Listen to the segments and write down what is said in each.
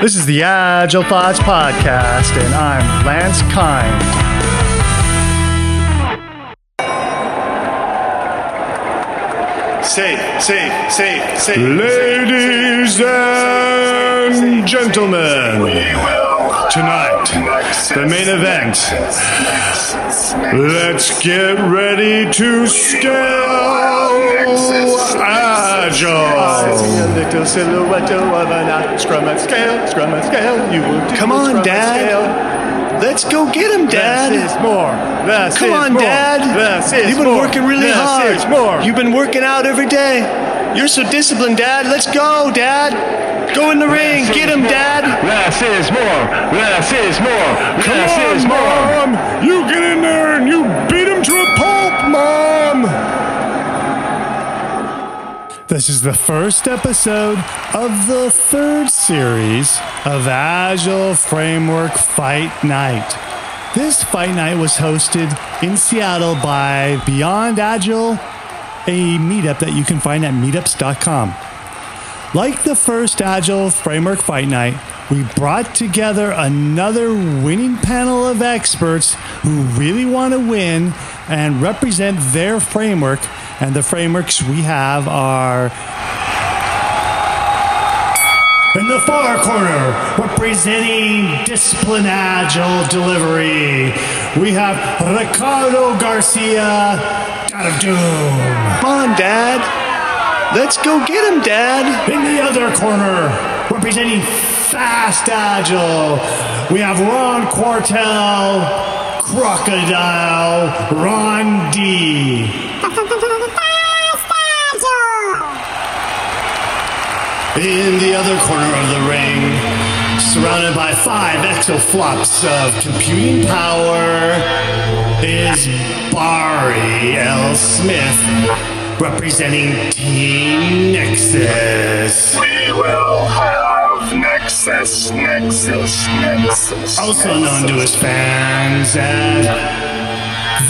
This is the Agile Thoughts Podcast, and I'm Lance Kind. Safe, safe, safe, safe. Ladies and gentlemen, tonight, the main event. Let's get ready to scale Agile. little silhouette of an scrum and scale, scrum and scale. You will do Come on, scrum and Dad. Let's go get him, Dad. Less is more. Less Come is on, more. Dad. Less is You've been more. working really Less hard. is more. You've been working out every day. You're so disciplined, Dad. Let's go, Dad. Go in the ring. Get him, Dad. Less is more. Less is more. Come Less on, is more. Mom. You get in there and you beat him to a pulp, Mom. This is the first episode of the third series of Agile Framework Fight Night. This fight night was hosted in Seattle by Beyond Agile, a meetup that you can find at meetups.com. Like the first Agile Framework Fight Night, we brought together another winning panel of experts who really want to win and represent their framework. And the frameworks we have are in the far corner, representing Discipline Agile Delivery, we have Ricardo Garcia, God of Doom. Come on, Dad. Let's go get him, Dad. In the other corner, representing Fast Agile, we have Ron Quartel, Crocodile, Ron D. In the other corner of the ring, surrounded by five exaflops of computing power, is Barry L. Smith, representing Team Nexus. We will have Nexus, Nexus, Nexus. also known to his fans as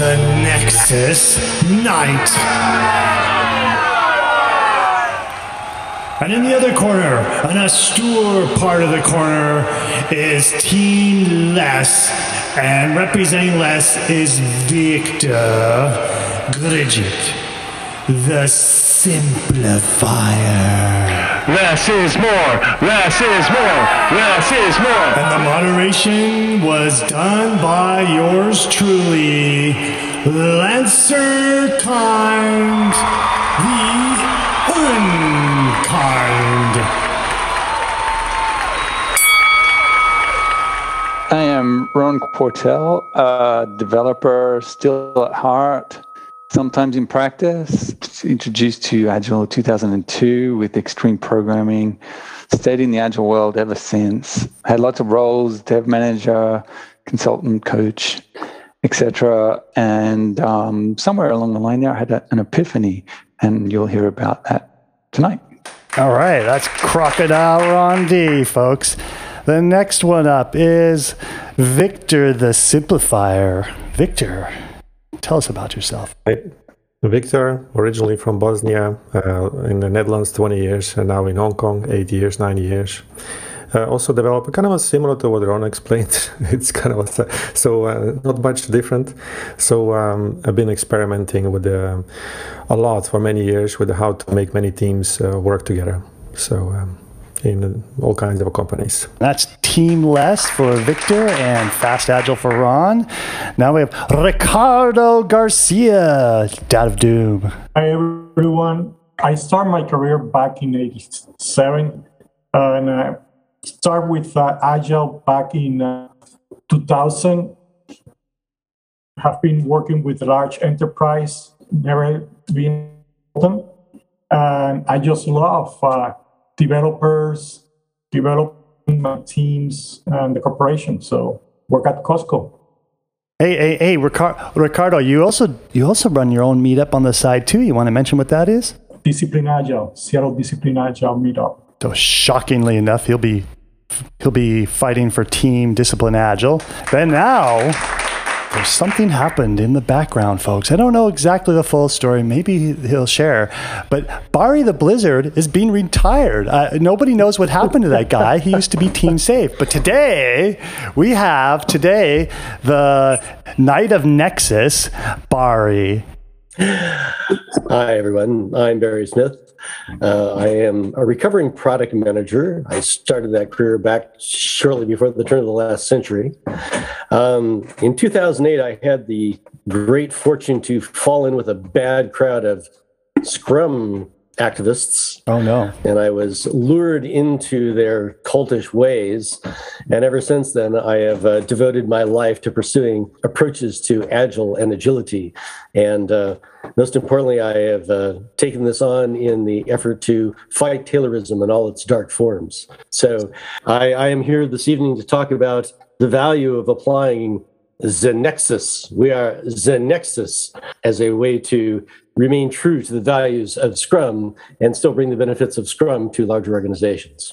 the Nexus Knight. And in the other corner, an austere part of the corner, is Team LeSS. And representing LeSS is Victor Grgic, the Simplifier. Less is more. Less is more. Less is more. And the moderation was done by yours truly, Lancer Kind, the Unkind. I am Ron Quartel, a developer still at heart, sometimes in practice. Introduced to Agile 2002 with extreme programming. Stayed in the Agile world ever since. Had lots of roles: dev manager, consultant, coach, etc. And um, somewhere along the line there, I had a, an epiphany, and you'll hear about that tonight. All right, that's Crocodile Ron D, folks. The next one up is Victor the Simplifier. Victor, tell us about yourself. Hi, Victor, originally from Bosnia, uh, in the Netherlands 20 years, and now in Hong Kong 8 years, 9 years. Uh, also develop kind of a similar to what Ron explained. it's kind of a, so uh, not much different. So um, I've been experimenting with uh, a lot for many years with how to make many teams uh, work together. So um, in all kinds of companies. That's Team LeSS for Victor and Fast Agile for Ron. Now we have Ricardo Garcia, Dad of Doom. Hi everyone. I started my career back in '87, uh, and I started with uh, Agile back in uh, 2000. Have been working with large enterprise, never been them, and I just love uh, developers, developing my teams, and the corporation. So work at Costco. Hey, hey, hey, Ricar- Ricardo, you also you also run your own meetup on the side too. You want to mention what that is? Discipline Agile, Seattle Discipline Agile meetup. So shockingly enough, he'll be he'll be fighting for Team Discipline Agile. Then now There's something happened in the background, folks. I don't know exactly the full story. Maybe he'll share. But Barry the Blizzard is being retired. Uh, nobody knows what happened to that guy. He used to be team safe. But today, we have today the Knight of Nexus, Barry. Hi, everyone. I'm Barry Smith. Uh, I am a recovering product manager. I started that career back shortly before the turn of the last century. Um, in 2008, I had the great fortune to fall in with a bad crowd of Scrum activists. Oh, no. And I was lured into their cultish ways. And ever since then, I have uh, devoted my life to pursuing approaches to agile and agility. And uh, most importantly, I have uh, taken this on in the effort to fight Taylorism in all its dark forms. So I, I am here this evening to talk about the value of applying Zenexus. We are Zenexus as a way to remain true to the values of Scrum and still bring the benefits of Scrum to larger organizations.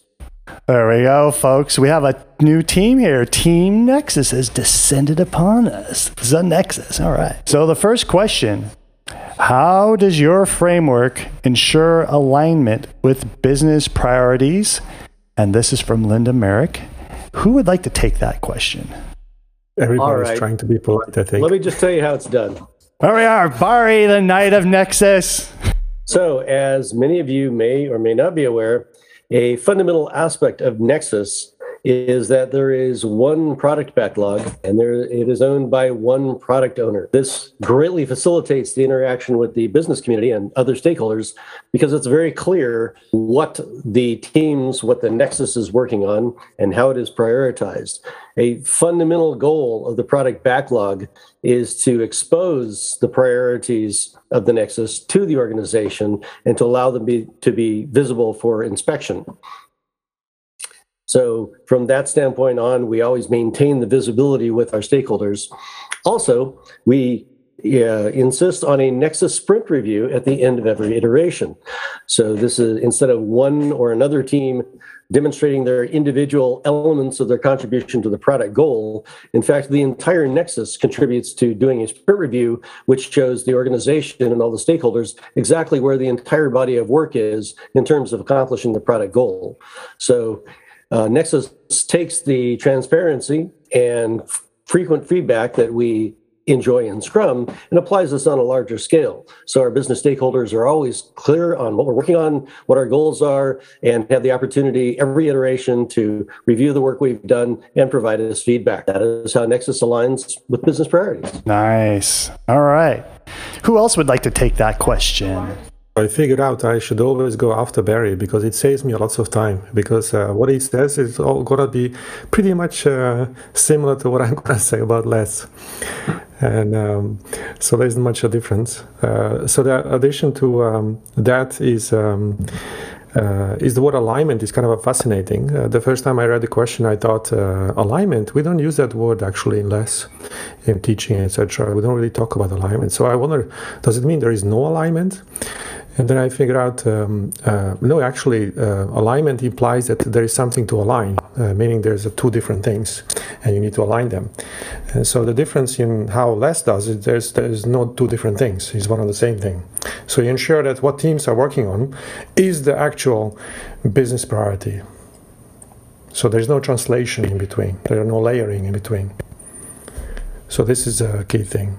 There we go, folks. We have a new team here. Team Nexus has descended upon us. The Nexus. All right. So the first question How does your framework ensure alignment with business priorities? And this is from Linda Merrick. Who would like to take that question? Everybody's right. trying to be polite, I think. Let me just tell you how it's done. There we are, Barry, the Knight of Nexus. So, as many of you may or may not be aware, a fundamental aspect of Nexus is that there is one product backlog and there it is owned by one product owner. This greatly facilitates the interaction with the business community and other stakeholders because it's very clear what the teams, what the Nexus is working on and how it is prioritized. A fundamental goal of the product backlog is to expose the priorities of the Nexus to the organization and to allow them be, to be visible for inspection. So, from that standpoint on, we always maintain the visibility with our stakeholders. Also, we uh, insist on a Nexus sprint review at the end of every iteration. So, this is instead of one or another team demonstrating their individual elements of their contribution to the product goal. In fact, the entire Nexus contributes to doing a sprint review, which shows the organization and all the stakeholders exactly where the entire body of work is in terms of accomplishing the product goal. So, uh, Nexus takes the transparency and frequent feedback that we enjoy in Scrum and applies this on a larger scale. So our business stakeholders are always clear on what we're working on, what our goals are, and have the opportunity every iteration to review the work we've done and provide us feedback. That is how Nexus aligns with business priorities. Nice. All right. Who else would like to take that question? I figured out I should always go after Barry because it saves me lots of time. Because uh, what he says is all gonna be pretty much uh, similar to what I'm gonna say about LeSS, and um, so there isn't much a difference. Uh, so the addition to um, that is. Um, uh, is the word alignment is kind of fascinating. Uh, the first time I read the question, I thought uh, alignment. We don't use that word actually in LeSS in teaching, etc. We don't really talk about alignment. So I wonder, does it mean there is no alignment? And then I figured out um, uh, no, actually, uh, alignment implies that there is something to align, uh, meaning there's two different things and you need to align them. And so the difference in how LeSS does it, there's, there's no two different things, it's one and the same thing. So you ensure that what teams are working on is the actual business priority. So there's no translation in between, there are no layering in between. So this is a key thing.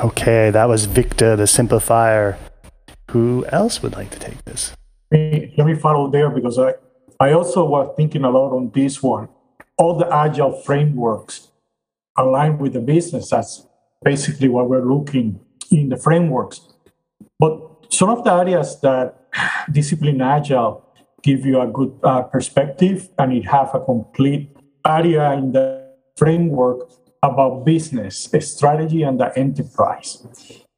Okay, that was Victor the Simplifier. Who else would like to take this? Let me follow there because I, I also was thinking a lot on this one. All the agile frameworks align with the business. That's basically what we're looking in the frameworks. But some of the areas that discipline agile give you a good uh, perspective and it have a complete area in the framework about business strategy and the enterprise.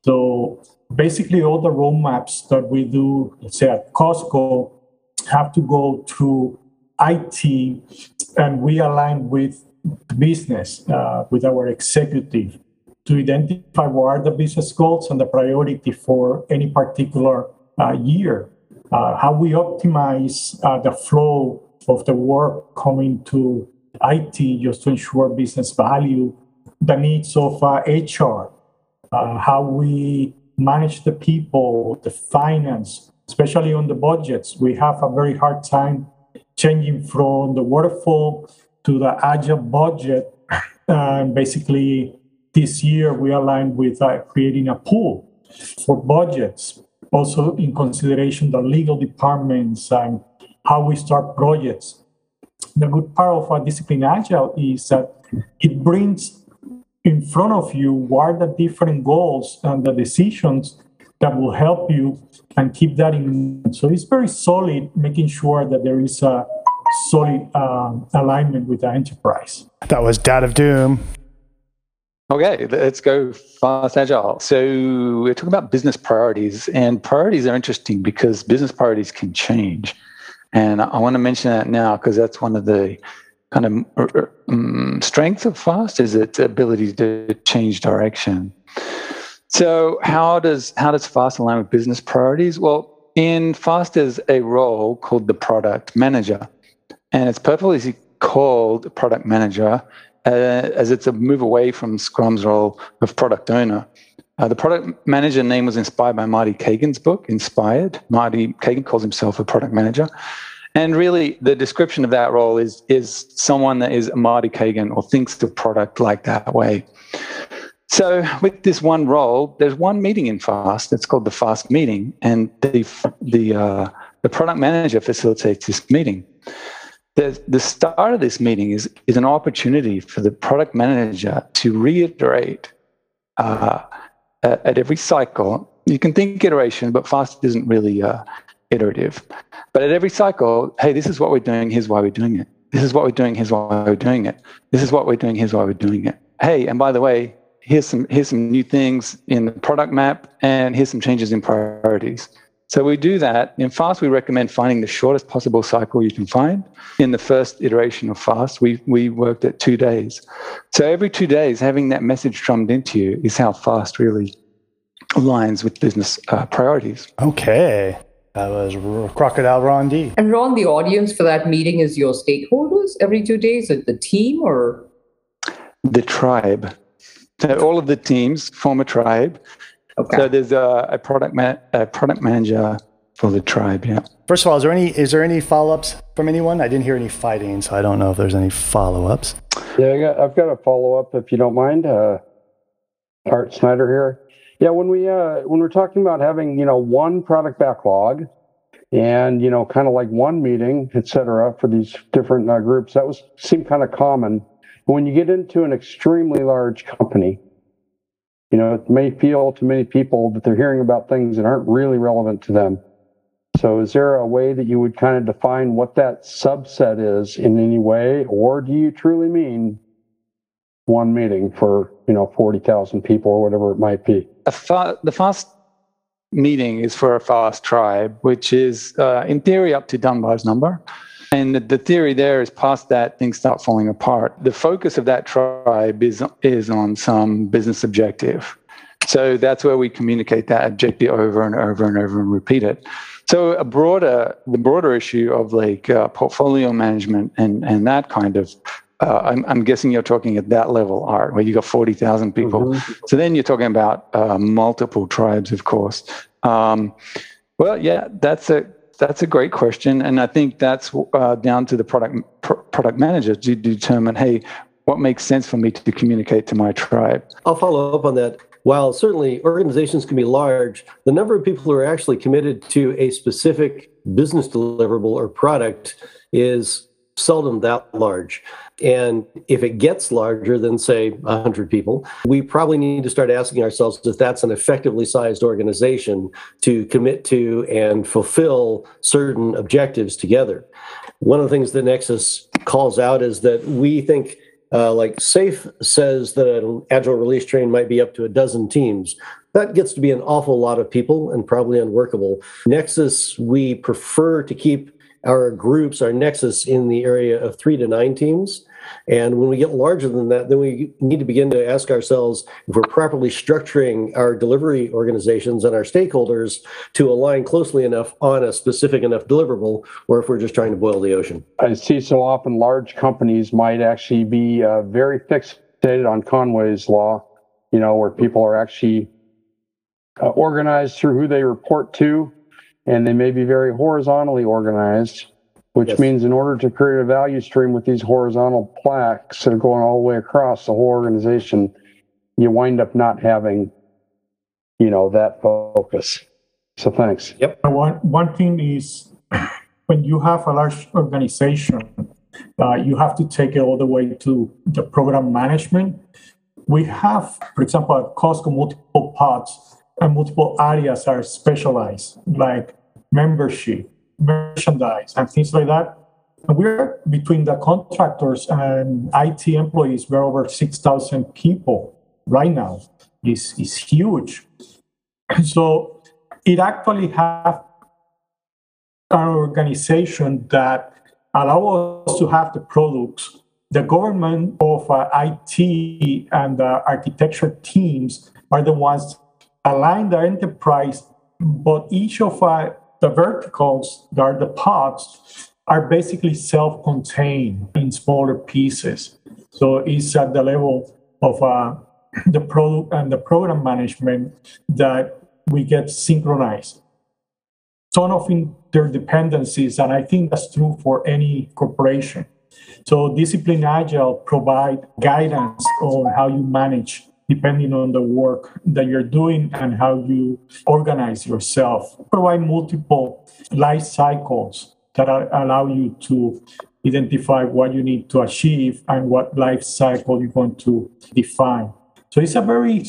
So basically all the roadmaps that we do, let's say at Costco, have to go through IT and we align with business, uh, with our executive to identify what are the business goals and the priority for any particular uh, year. Uh, how we optimize uh, the flow of the work coming to IT just to ensure business value the needs of uh, HR, uh, how we manage the people, the finance, especially on the budgets. We have a very hard time changing from the waterfall to the agile budget. And basically, this year we aligned with uh, creating a pool for budgets, also in consideration the legal departments and how we start projects. The good part of a discipline agile is that it brings in front of you what are the different goals and the decisions that will help you and keep that in. Mind. So it's very solid, making sure that there is a solid um, alignment with the enterprise. That was Dad of Doom. Okay, let's go fast agile. So we're talking about business priorities, and priorities are interesting because business priorities can change. And I want to mention that now because that's one of the kind of um, strengths of fast is its ability to change direction. So how does how does fast align with business priorities? Well, in fast there's a role called the product manager, and it's purposely called product manager uh, as it's a move away from Scrum's role of product owner. Uh, the product manager name was inspired by Marty Cagan's book, Inspired. Marty Cagan calls himself a product manager. And really, the description of that role is, is someone that is Marty Cagan or thinks the product like that way. So, with this one role, there's one meeting in FAST. It's called the FAST meeting, and the the uh, the product manager facilitates this meeting. The, the start of this meeting is, is an opportunity for the product manager to reiterate uh, at every cycle. You can think iteration, but fast isn't really uh, iterative. But at every cycle, hey, this is what we're doing, here's why we're doing it. This is what we're doing, here's why we're doing it. This is what we're doing, here's why we're doing it. Hey, and by the way, here's some here's some new things in the product map, and here's some changes in priorities. So we do that. In FAST, we recommend finding the shortest possible cycle you can find. In the first iteration of FAST, we, we worked at two days. So every two days, having that message drummed into you is how FAST really aligns with business uh, priorities. Okay. That was Crocodile Ron D. And Ron, the audience for that meeting is your stakeholders every two days, at the team or? The tribe. So all of the teams form a tribe. Okay. So there's a, a product ma- a product manager for the tribe. Yeah. First of all, is there any is there any follow ups from anyone? I didn't hear any fighting, so I don't know if there's any follow ups. Yeah, I got, I've got a follow up if you don't mind. Uh, Art Snyder here. Yeah, when we uh, when we're talking about having you know one product backlog, and you know kind of like one meeting, et cetera, for these different uh, groups, that was seemed kind of common. When you get into an extremely large company, you know it may feel to many people that they're hearing about things that aren't really relevant to them. So, is there a way that you would kind of define what that subset is in any way, or do you truly mean one meeting for you know forty thousand people or whatever it might be? Fa- the fast meeting is for a fast tribe, which is uh, in theory up to Dunbar's number. And the, the, theory there is past that, things start falling apart. The focus of that tribe is, is on some business objective. So that's where we communicate that objective over and over and over and repeat it. So a broader, the broader issue of like uh, portfolio management and, and that kind of uh, I'm, I'm, guessing you're talking at that level, Art, where you got 40,000 people. Mm-hmm. So then you're talking about uh, multiple tribes, of course. Um, well, yeah, that's a that's a great question, and I think that's uh, down to the product pr- product manager to determine, hey, what makes sense for me to communicate to my tribe. I'll follow up on that. While certainly organizations can be large, the number of people who are actually committed to a specific business deliverable or product is seldom that large. And if it gets larger than, say, 100 people, we probably need to start asking ourselves if that's an effectively sized organization to commit to and fulfill certain objectives together. One of the things that Nexus calls out is that we think uh, like SAFe says that an agile release train might be up to a dozen teams. That gets to be an awful lot of people and probably unworkable. Nexus, we prefer to keep our groups, our nexus in the area of three to nine teams. And when we get larger than that, then we need to begin to ask ourselves if we're properly structuring our delivery organizations and our stakeholders to align closely enough on a specific enough deliverable, or if we're just trying to boil the ocean. I see so often large companies might actually be uh, very fixated on Conway's law, you know, where people are actually uh, organized through who they report to, and they may be very horizontally organized, which Yes. means in order to create a value stream with these horizontal plaques that are going all the way across the whole organization, you wind up not having, you know, that focus. So thanks. Yep. One, one thing is when you have a large organization, uh, you have to take it all the way to the program management. We have, for example, at Costco, multiple pods and multiple areas are specialized, like membership, merchandise, and things like that. And we're between the contractors and IT employees, we're over 6,000 people right now. It's, it's huge. So it actually have an organization that allow us to have the products. The government of uh, IT and the architecture teams are the ones align the enterprise, but each of uh, the verticals, that are the pods, are basically self-contained in smaller pieces. So it's at the level of uh, the product and the program management that we get synchronized. Ton of interdependencies, and I think that's true for any corporation. So Discipline Agile provide guidance on how you manage depending on the work that you're doing and how you organize yourself. Provide multiple life cycles that are, allow you to identify what you need to achieve and what life cycle you're going to define. So it's a very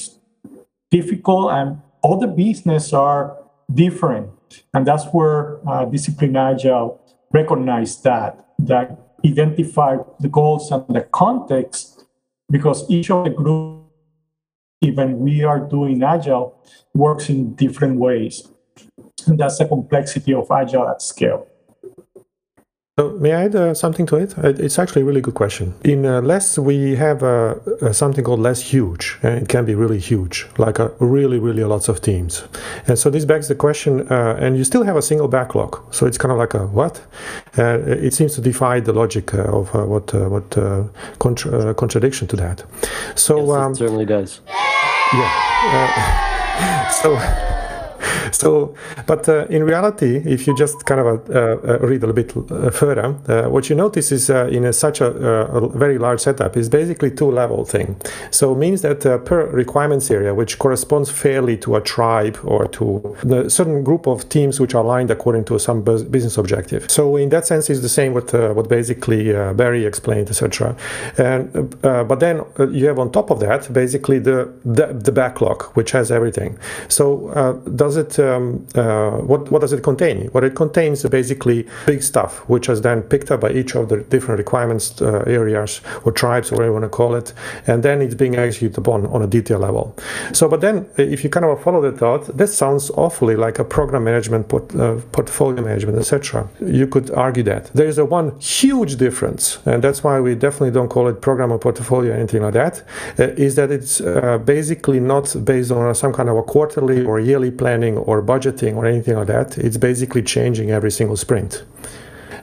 difficult and all the business are different. And that's where uh, Discipline Agile recognize that, that identify the goals and the context because each of the group, even we are doing Agile, works in different ways. And that's the complexity of Agile at scale. So may I add uh, something to it? Uh, It's actually a really good question. In uh, LeSS, we have uh, uh, something called LeSS Huge, and it can be really huge, like a really, really lots of teams. And so this begs the question, uh, and you still have a single backlog. So it's kind of like a what? Uh, it seems to defy the logic uh, of uh, what uh, what uh, contra- uh, contradiction to that. So Yes, um, it certainly does. Yeah. Uh, so. So, but uh, in reality, if you just kind of uh, uh, read a little bit uh, further, uh, what you notice is in a, such a, a very large setup is basically two level thing. So it means that per requirements area, which corresponds fairly to a tribe or to a certain group of teams which are aligned according to some bus- business objective. So in that sense, it's the same what uh, what basically Barry explained, etc. And but then you have on top of that basically the the, the backlog, which has everything. So does it? Um, uh, what what does it contain? What it contains basically big stuff, which is then picked up by each of the different requirements uh, areas or tribes, or whatever you want to call it, and then it's being executed upon on a detail level. So, but then uh, if you kind of follow the thought, that sounds awfully like a program management, port, uh, portfolio management, etc. You could argue that there is a one huge difference, and that's why we definitely don't call it program or portfolio or anything like that. uh, is that it's uh, basically not based on some kind of a quarterly or yearly planning or budgeting or anything like that. It's basically changing every single sprint.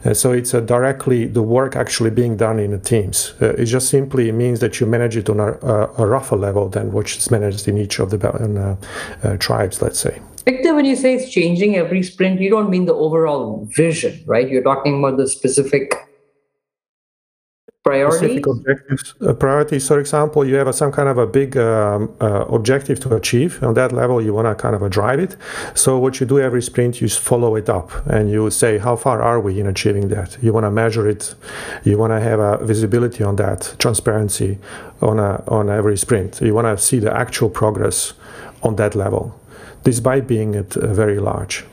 Uh, so it's uh, directly the work actually being done in the teams. Uh, it just simply means that you manage it on a, a, a rougher level than what is managed in each of the uh, uh, tribes, let's say. Victor, when you say it's changing every sprint, you don't mean the overall vision, right? You're talking about the specific priorities. Specific objectives, uh, priorities. For example, you have a, some kind of a big um, uh, objective to achieve. On that level, you want to kind of drive it. So what you do every sprint, you follow it up, and you say, how far are we in achieving that? You want to measure it. You want to have a visibility on that, transparency on a, on every sprint. You want to see the actual progress on that level, despite being it uh, very large.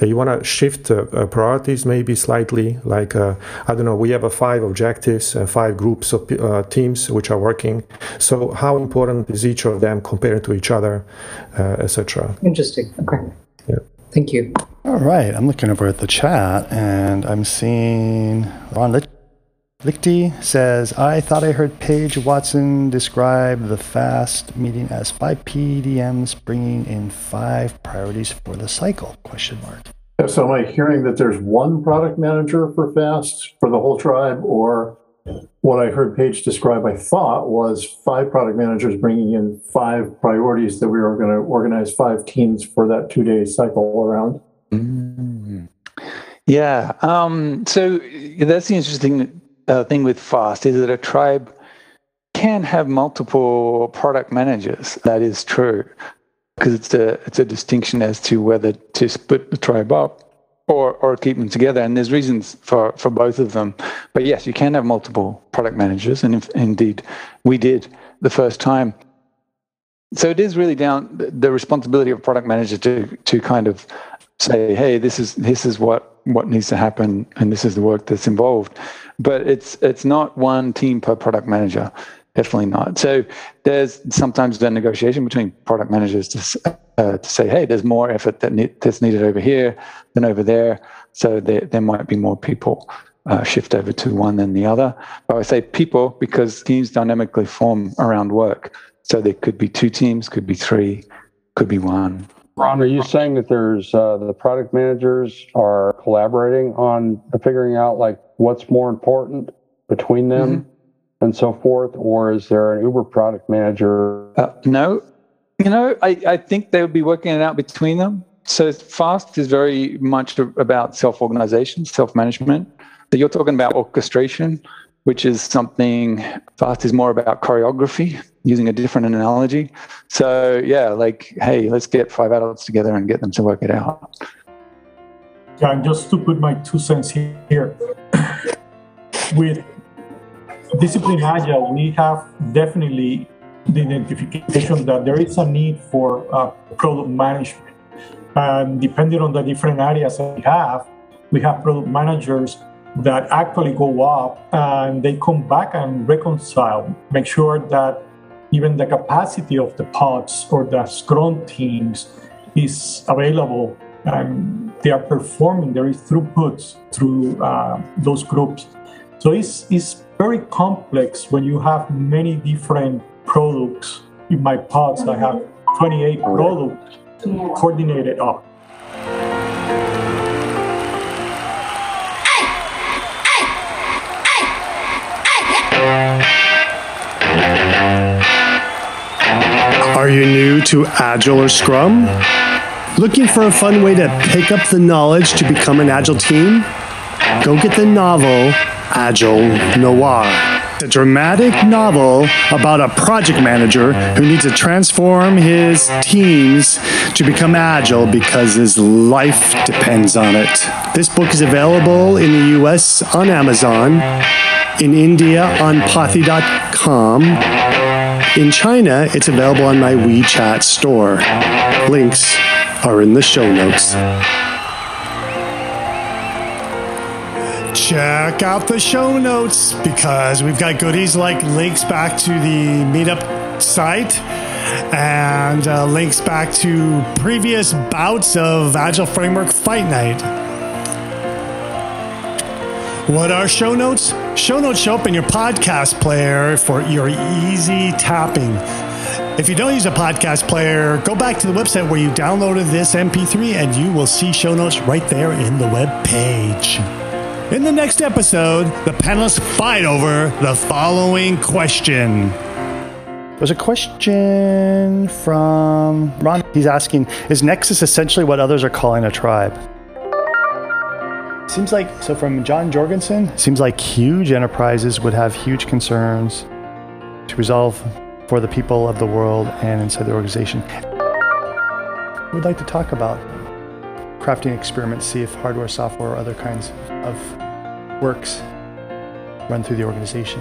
Uh, you want to shift uh, uh, priorities maybe slightly like uh, i don't know we have a five objectives uh, five groups of uh, teams which are working so how important is each of them compared to each other uh, etc Interesting. Okay. Yeah. Thank you. All right, I'm looking over at the chat and I'm seeing Ron Lich- Lichty says, I thought I heard Paige Watson describe the FAST meeting as five PDMs bringing in five priorities for the cycle, question mark. So am I hearing that there's one product manager for FAST for the whole tribe, or what I heard Paige describe, I thought, was five product managers bringing in five priorities that we were going to organize five teams for that two day cycle around. Mm. Yeah. Um, so that's the interesting uh, thing with FAST is that a tribe can have multiple product managers. That is true because it's a it's a distinction as to whether to split the tribe up or or keep them together. And there's reasons for for both of them. But yes, you can have multiple product managers, and if, indeed we did the first time. So it is really down the responsibility of product manager to to kind of say, hey, this is this is what what needs to happen, and this is the work that's involved. But it's it's not one team per product manager. Definitely not. So there's sometimes the negotiation between product managers to uh, to say, hey, there's more effort that ne- that's needed over here than over there. So there there might be more people uh, shift over to one than the other. But I say people because teams dynamically form around work. So there could be two teams, could be three, could be one. Ron, are you saying that there's uh, the product managers are collaborating on figuring out like what's more important between them? Mm-hmm and so forth, or is there an Uber product manager? Uh, no, you know, I, I think they would be working it out between them. So fast is very much about self-organization, self-management. So you're talking about orchestration, which is something fast is more about choreography, using a different analogy. So yeah, like, hey, let's get five adults together and get them to work it out. Yeah, and just to put my two cents here, with discipline agile, we have definitely the identification that there is a need for uh, product management. And depending on the different areas that we have, we have product managers that actually go up and they come back and reconcile, make sure that even the capacity of the pods or the Scrum teams is available and they are performing, there is throughputs through uh, those groups. So it's, it's very complex when you have many different products. In my pods, I have 28 products coordinated up. Are you new to Agile or Scrum? Looking for a fun way to pick up the knowledge to become an Agile team? Go get the novel Agile Noir. A dramatic novel about a project manager who needs to transform his teams to become agile because his life depends on it. This book is available in the US on Amazon, in India on Pothi.com. In China, it's available on my WeChat store. Links are in the show notes. check out the show notes because we've got goodies like links back to the meetup site and uh, links back to previous bouts of Agile Framework Fight Night. What are show notes? Show notes show up in your podcast player for your easy tapping. If you don't use a podcast player, go back to the website where you downloaded this MP3 and you will see show notes right there in the web page. In the next episode, the panelists fight over the following question. There's a question from Ron. He's asking Is Nexus essentially what others are calling a tribe? Seems like, so from John Jorgensen, seems like huge enterprises would have huge concerns to resolve for the people of the world and inside the organization. We'd like to talk about crafting experiments, see if hardware, software, or other kinds of works run through the organization.